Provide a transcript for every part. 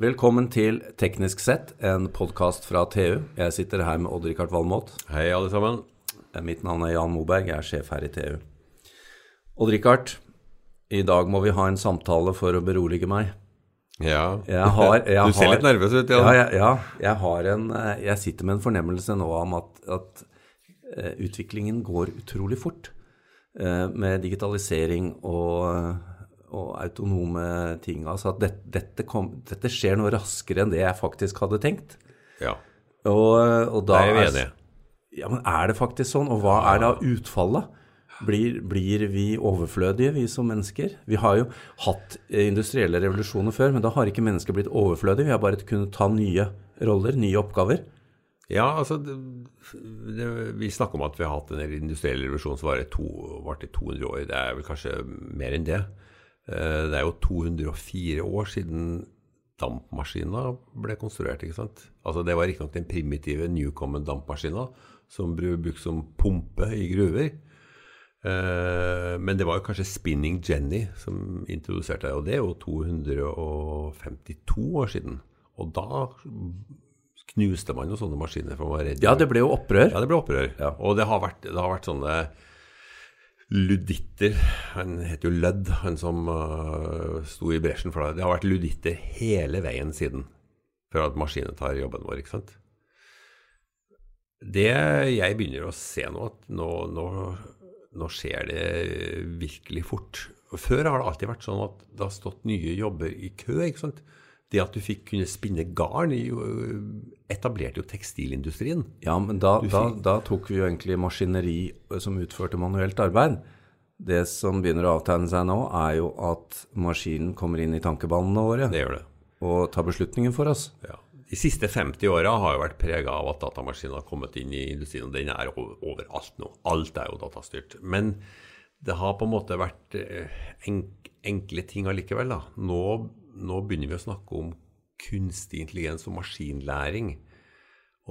Velkommen til Teknisk sett, en podkast fra TU. Jeg sitter her med Odd-Rikard Valmot. Hei, alle sammen. Mitt navn er Jan Moberg, jeg er sjef her i TU. Odd-Rikard, i dag må vi ha en samtale for å berolige meg. Ja, har, du ser litt nervøs ut, Ja, Jan. jeg, ja jeg, har en, eh, jeg sitter med en fornemmelse nå om at, at eh, utviklingen går utrolig fort. eh, Med digitalisering og, og autonome ting. Altså at dette, dette, kom, dette skjer noe raskere enn det jeg faktisk hadde tenkt. Ja, Og, og da det er vi enige. Ja, men er det faktisk sånn? Og hva er da utfallet? Blir, blir vi overflødige, vi som mennesker? Vi har jo hatt eh, industrielle revolusjoner før, men da har ikke mennesker blitt overflødige. Vi har bare kunnet ta nye roller, nye oppgaver. Ja, altså det, det, Vi snakker om at vi har hatt en industriell revolusjon som varte i 200 år. Det er vel kanskje mer enn det. Eh, Det er jo 204 år siden dampmaskiner ble konstruert. ikke sant? Altså Det var riktignok den primitive Newcomen dampmaskina som ble brukt som pumpe i gruver. Eh, Men det var jo kanskje Spinning Jenny som introduserte det, og det er jo 252 år siden. Og da knuste man jo sånne maskiner for å være redd. Ja, det ble jo opprør. Ja, det ble opprør. Ja. Og det har, vært, det har vært sånne luditter Han heter jo Lødd, han som uh, sto i bresjen for det. Det har vært luditter hele veien siden før at maskinen tar jobben vår, ikke sant. Det jeg begynner å se nå, at nå, nå, nå skjer det virkelig fort. Før har det alltid vært sånn at det har stått nye jobber i kø. ikke sant? Det at du fikk kunne spinne garn, etablerte jo tekstilindustrien. Ja, men da, da, da tok vi jo egentlig maskineri som utførte manuelt arbeid. Det som begynner å avtegne seg nå, er jo at maskinen kommer inn i tankebanene våre Det gjør det. og tar beslutningen for oss. Ja. De siste 50 åra har jo vært prega av at datamaskinen har kommet inn i industrien. og Den er overalt nå. Alt er jo datastyrt. Men det har på en måte vært enk enkle ting allikevel. Da. Nå, nå begynner vi å snakke om kunstig intelligens og maskinlæring.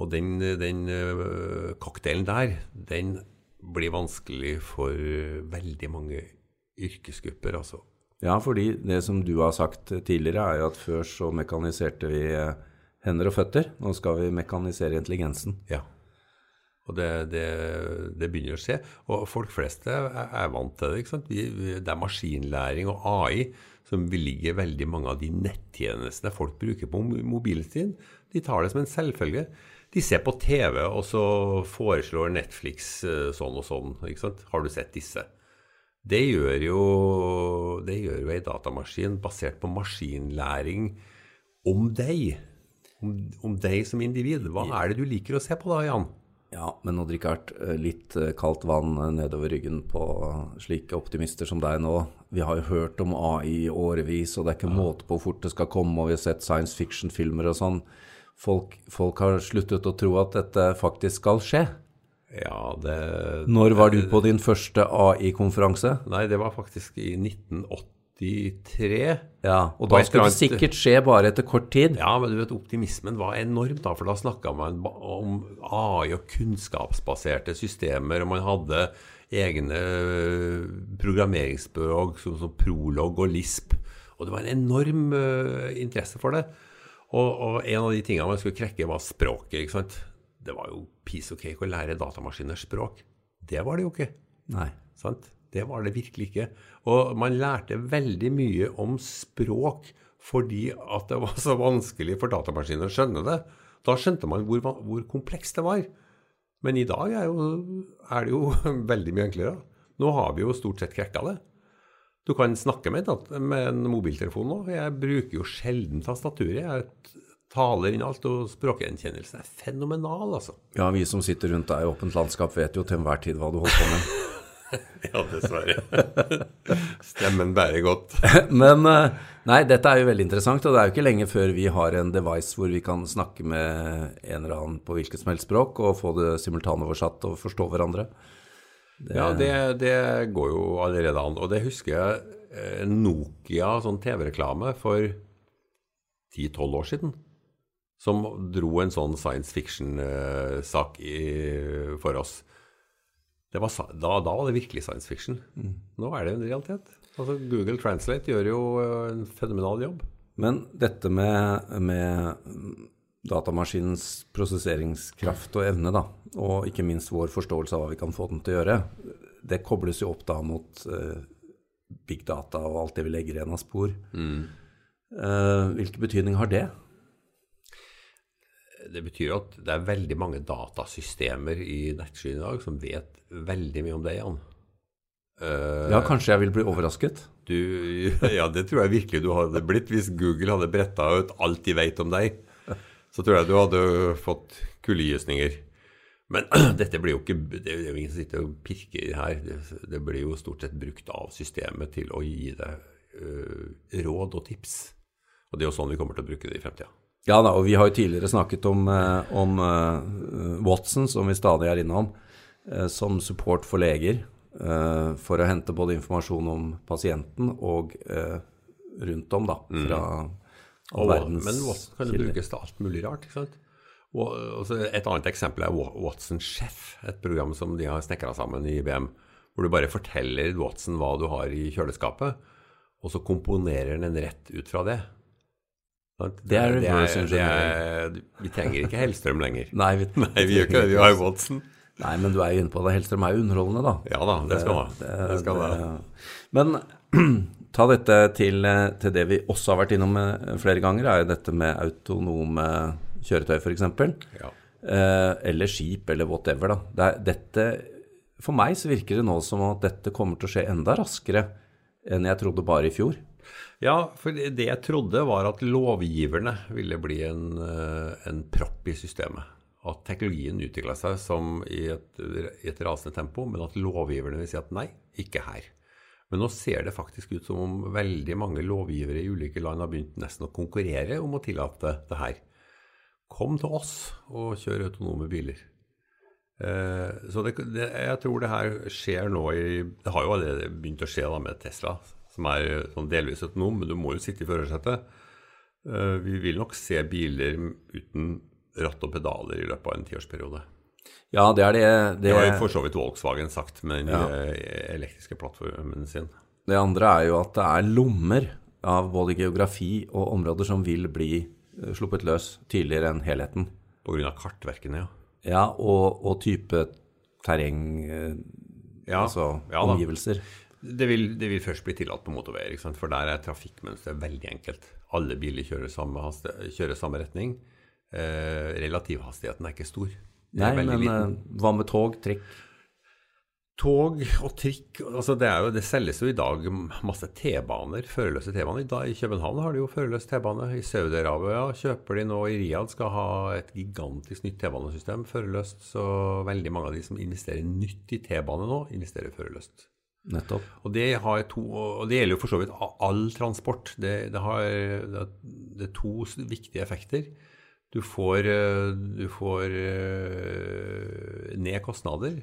Og den, den eh, cocktailen der, den blir vanskelig for veldig mange yrkesgrupper, altså. Ja, fordi det som du har sagt tidligere, er jo at før så mekaniserte vi eh, hender og føtter. Nå skal vi mekanisere intelligensen. Ja. Og det, det, det begynner å skje. Og folk flest er, er vant til det. ikke sant? Vi, det er maskinlæring og AI som vil ligge veldig mange av de nettjenestene folk bruker på mobilen sin. De tar det som en selvfølge. De ser på TV, og så foreslår Netflix eh, sånn og sånn. ikke sant? Har du sett disse? Det gjør jo, det gjør jo ei datamaskin basert på maskinlæring om deg. Om, om deg som individ. Hva er det du liker å se på da, Jan? Ja, men Odd Rikard, eh, litt eh, kaldt vann eh, nedover ryggen på slike optimister som deg nå. Vi har jo hørt om AI i årevis, og det er ikke måte på hvor fort det skal komme, og vi har sett science fiction-filmer og sånn. Folk, folk har sluttet å tro at dette faktisk skal skje. Ja, det Når var du på din første AI-konferanse? Nei, det var faktisk i 1983. Ja, og da skulle det sikkert skje bare etter kort tid. Ja, men du vet, optimismen var enorm, da, for da snakka man om AI og kunnskapsbaserte systemer, og man hadde egne øh, programmeringsspråk som, som Prolog og Lisp. Og det var en enorm uh, interesse for det. Og, og en av de tingene man skulle krekke, var språket. ikke sant? Det var jo piece of cake å lære datamaskiners språk. Det var det jo ikke. Nei. Sant? Det var det virkelig ikke. Og man lærte veldig mye om språk fordi at det var så vanskelig for datamaskinen å skjønne det. Da skjønte man hvor, hvor komplekst det var. Men i dag er, jo, er det jo veldig mye enklere. Nå har vi jo stort sett krekka det. Du kan snakke med, med en mobiltelefon nå. Jeg bruker jo sjelden tastaturet. Jeg taler inn alt, og språkgjenkjennelsen er fenomenal, altså. Ja, vi som sitter rundt deg i åpent landskap, vet jo til enhver tid hva du holder på med. Ja, dessverre. Stemmen bærer godt. Men eh, nei, dette er jo veldig interessant, og det er jo ikke lenge før vi har en device hvor vi kan snakke med en eller annen på hvilket som helst språk og få det simultanoversatt og forstå hverandre. Ja, det, det går jo allerede an. Og det husker jeg eh, Nokia, sånn TV-reklame for 10-12 år siden, som dro en sånn science fiction-sak for oss. Det var, da, da var det virkelig science fiction. Nå er det en realitet. Altså, Google Translate gjør jo eh, en fenomenal jobb. Men dette med, med datamaskinens prosesseringskraft og evne, da, og ikke minst vår forståelse av hva vi kan få den til å gjøre, det kobles jo opp da mot uh, big data og alt det vi legger igjen av spor. Mm. Uh, hvilken betydning har det? Det betyr at det er veldig mange datasystemer i nettskyen i dag som vet veldig mye om det, Jan. Uh, ja, kanskje jeg vil bli overrasket? Du, ja, det tror jeg virkelig du hadde blitt hvis Google hadde bretta ut alt de vet om deg så tror jeg du hadde fått kuldegysninger. Men dette blir jo ikke Det er jo ingen som sitter og pirker her. Det, det, blir jo stort sett brukt av systemet til å gi deg uh, råd og tips. Og det er jo sånn vi kommer til å bruke det i fremtida. Ja da, og vi har jo tidligere snakket om, uh, om uh, Watson, som vi stadig er innom, som support for leger. for å hente både informasjon om pasienten og rundt om, da, mm. fra mm og verdens Men Watson kan jo brukes til alt mulig rart. ikke sant? Og, et annet eksempel er Watson Chef, et program som de har snekra sammen i IBM. Hvor du bare forteller Watson hva du har i kjøleskapet, og så komponerer den rett ut fra det. Det er reverse engineering. Vi trenger ikke Hellstrøm lenger. Nei, vi, Nei, vi gjør ikke det. Vi har Watson. Nei, men du er jo inne på det. Hellstrøm er jo underholdende, da. Ja da, det skal han det, det, det. Men ta dette til, til, det vi også har vært innom eh, flere ganger, er jo dette med autonome kjøretøy, f.eks. Ja. Eh, eller skip, eller whatever. Da. Det dette, for meg så virker det nå som at dette kommer til å skje enda raskere enn jeg trodde bare i fjor. Ja, for det jeg trodde var at lovgiverne ville bli en, eh, en propp i systemet. At teknologien utvikla seg som i et, i et rasende tempo, men at lovgiverne vil si at nei, ikke her. Men nå ser det faktisk ut som om veldig mange lovgivere i ulike land har begynt nesten å konkurrere om å tillate det her. Kom til oss og kjør autonome biler. Eh, så det, det, jeg tror det her skjer nå i Det har jo allerede begynt å skje da med Tesla, som er sånn delvis autonom, men du må jo sitte i førersetet. Eh, vi vil nok se biler uten ratt og pedaler i løpet av en tiårsperiode. Ja, det er det. Det, det har for så vidt Volkswagen sagt med den ja. elektriske plattformen sin. Det andre er jo at det er lommer av både geografi og områder som vil bli eh, sluppet løs tidligere enn helheten. Pga. kartverkene, ja. Ja, og, og type terreng, eh, ja, altså ja, omgivelser. Det vil, det vil, først bli tillatt på motorveier, for der er trafikkmønsteret veldig enkelt. Alle biler kjører samme, kjører samme retning. Eh, relativhastigheten er ikke stor. Nei, men liten. Eh, hva med tog, trikk? Tog og trikk altså det, jo, det, selges jo i dag masse T-baner, førerløse T-baner. I København har de jo førerløs T-bane. I Saudi-Arabia kjøper de nå I Riyadh skal ha et gigantisk nytt T-banesystem, førerløst. Så veldig mange av de som investerer nytt i T-bane nå, investerer førerløst. Nettopp. Og det, to, og det, gjelder jo for så vidt all transport. Det, det, har, det er to viktige effekter. Du får, eh, du får eh, ned kostnader.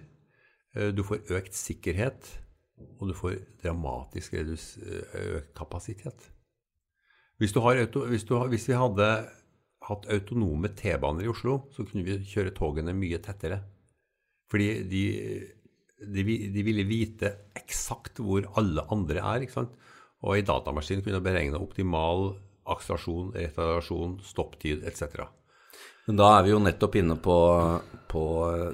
Eh, du får økt sikkerhet. Og du får dramatisk økt kapasitet. Hvis, har, hvis, har, hvis vi hadde hatt autonome T-baner i Oslo, så kunne vi kjøre togene mye tettere. Fordi de, de, de ville vite eksakt hvor alle andre er. ikke sant? Og ei datamaskin kunne beregne optimal akselerasjon, retardasjon, stopptid etc. Men da er vi jo nettopp inne på, på,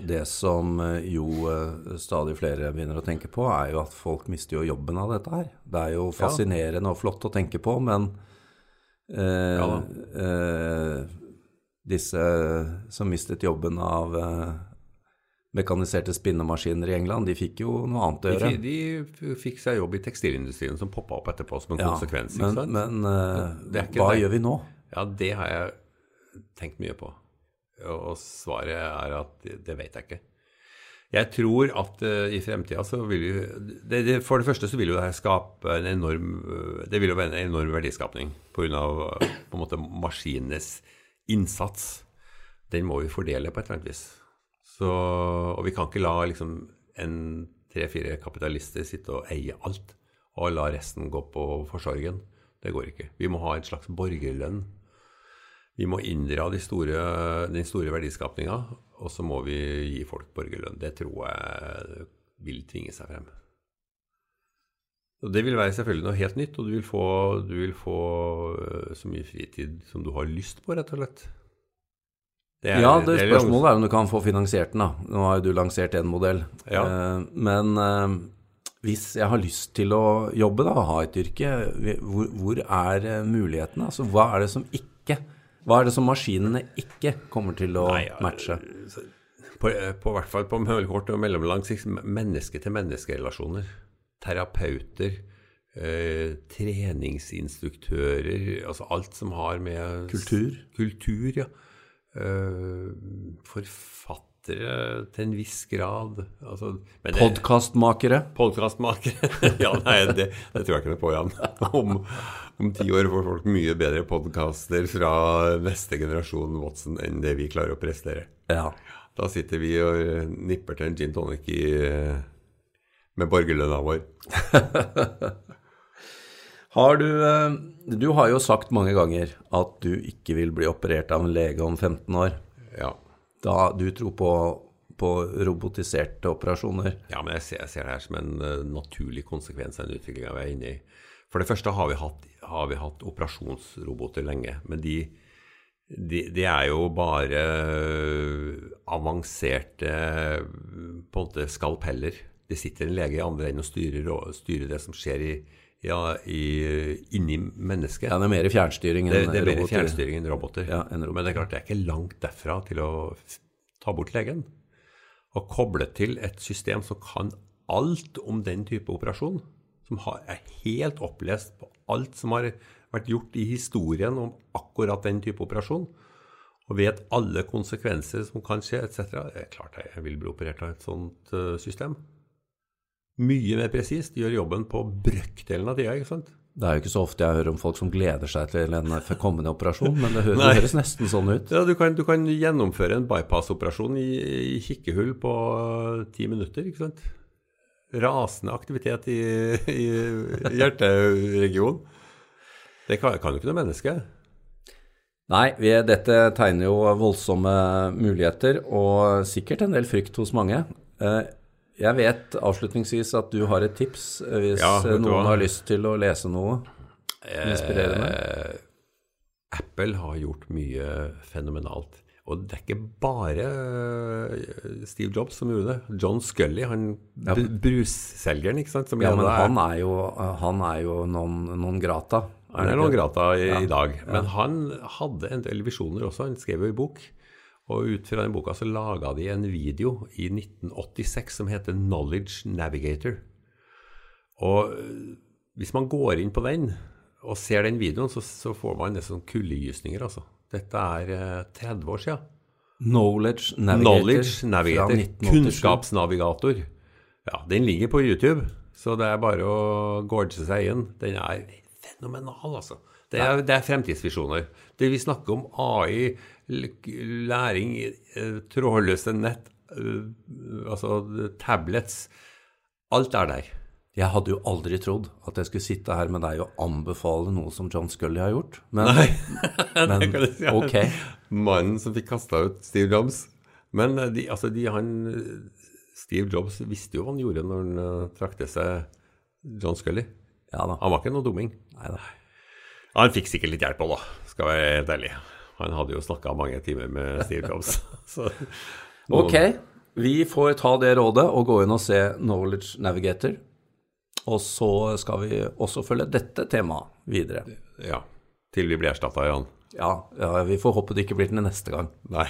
det som jo eh, stadig flere begynner å tenke på, er jo at folk mister jo jobben av dette her. Det er jo fascinerende og flott å tenke på, men eh, ja, eh, disse som mistet jobben av eh, mekaniserte spinnemaskiner i England, de fikk jo noe annet å gjøre. De, de fikk seg jobb i tekstilindustrien som poppa opp etterpå som en ja, konsekvens. Men, men eh, hva det. gjør vi nå? Ja, det har jeg tenkt mye på. Og svaret er at det vet jeg ikke. Jeg tror at uh, i fremtida så vil vi det, det, For det første så vil jo det skape en enorm Det vil jo være en enorm verdiskapning pga. på en måte maskinenes innsats. Den må vi fordele på et eller annet vis. Så, og vi kan ikke la liksom en tre-fire kapitalister sitte og eie alt og la resten gå på forsorgen. Det går ikke. Vi må ha en slags borgerlønn vi må inndra de store, den store verdiskapninga, og så må vi gi folk borgerlønn. Det tror jeg vil tvinge seg frem. Og Det vil være selvfølgelig noe helt nytt, og du vil få, du vil få øh, så mye fritid som du har lyst på, rett og slett. Er, ja, det, det spørsmålet er om du kan få finansiert den. da. Nå har jo du lansert én modell. Ja. Eh, men eh, hvis jeg har lyst til å jobbe, da, ha et yrke, hvor, hvor er eh, mulighetene? Altså, hva er det som ikke Hva er det som maskinene ikke kommer til å Nei, ja, matche? På, på hvert fall på kort og mellomlang sikt menneske-til-menneske-relasjoner terapeuter, eh, treningsinstruktører Altså alt som har med Kultur? Kultur, ja. Eh, forfattere til en viss grad. Altså, Podkastmakere? Podkastmakere. ja, nei, det, det, tror jeg ikke noe på, Jan. Om, om ti år får folk mye bedre podkaster fra neste generasjon Watson enn det vi klarer å prestere. Ja. Da sitter vi og nipper til en gin tonic i med borgerlønna vår. har du, eh, du har jo sagt mange ganger at du ikke vil bli operert av en lege om 15 år. Ja. Da du tror på, på robotiserte operasjoner. Ja, men jeg ser, jeg ser, det her som en uh, naturlig konsekvens av den utviklinga vi er inne i. For det første har vi hatt, har vi hatt operasjonsroboter lenge. Men de, de, de, er jo bare avanserte på en måte skalpeller det sitter en lege i andre enden og styrer, styrer det som skjer i, ja, i, inni mennesket. Ja, Det er mer fjernstyring enn roboter. Det, det er mer fjernstyring enn roboter. Ja, en robot. Men det er klart det er ikke langt derfra til å ta bort legen. Og koble til et system som kan alt om den type operasjon. Som har, er helt opplest på alt som har vært gjort i historien om akkurat den type operasjon. Og vet alle konsekvenser som kan skje, etc. Det er klart jeg vil bli operert av et sånt uh, system mye mer presist, gjør jobben på brøkdelen av tida. ikke sant? Det er jo ikke så ofte jeg hører om folk som gleder seg til en kommende operasjon, men det høres, det høres nesten sånn ut. Ja, du kan, du kan gjennomføre en bypass-operasjon i, i, kikkehull på ti minutter, ikke sant. Rasende aktivitet i, i hjerteregionen. Det kan, kan jo ikke noe menneske. Nei, vi, dette tegner jo voldsomme muligheter, og sikkert en del frykt hos mange. Eh, jeg vet avslutningsvis at du har et tips eh, hvis ja, eh, noen har lyst til å lese noe inspirerende. Eh, Apple har gjort mye fenomenalt. Og det er ikke bare eh, Steve Jobs som gjorde det. John Scully, han ja. brusselgeren, ikke sant? ja, men han er jo, han er jo non, non grata. Han er non grata i, ja. i dag. Men han hadde en del visjoner også. Han skrev jo i bok. Og ut fra den boka så laga de en video i 1986 som heter 'Knowledge Navigator'. Og eh, hvis man går inn på den og ser den videoen, så, så får man nesten kuldegysninger, altså. Dette er eh, 30 år siden. Knowledge Navigator. Knowledge Navigator. Kunnskapsnavigator. Ja, den ligger på YouTube, så det er bare å gorge seg inn. Den er fenomenal, altså. Det er, det er fremtidsvisjoner. Det vi snakker om AI, læring, eh, trådløse nett, eh, altså tablets Alt er der. Jeg hadde jo aldri trodd at jeg skulle sitte her med deg og anbefale noe som John Scully har gjort. Men, Nei, men si. ok. Mannen som fikk kasta ut Steve Jobs. Men eh, de, altså de, han, Steve Jobs visste jo hva han gjorde når han trakk til seg John Scully. Ja da. Han var ikke noe dumming. Han fikk sikkert litt hjelp òg, da, skal være helt ærlig. Han hadde jo snakka mange timer med Steve Jobs. Så, ok, vi får ta det rådet og gå inn og se Knowledge Navigator. Og så skal vi også følge dette temaet videre. Ja. Til vi blir erstatta, Jan. Ja, ja, vi får håpe det ikke blir den neste gang. Nei.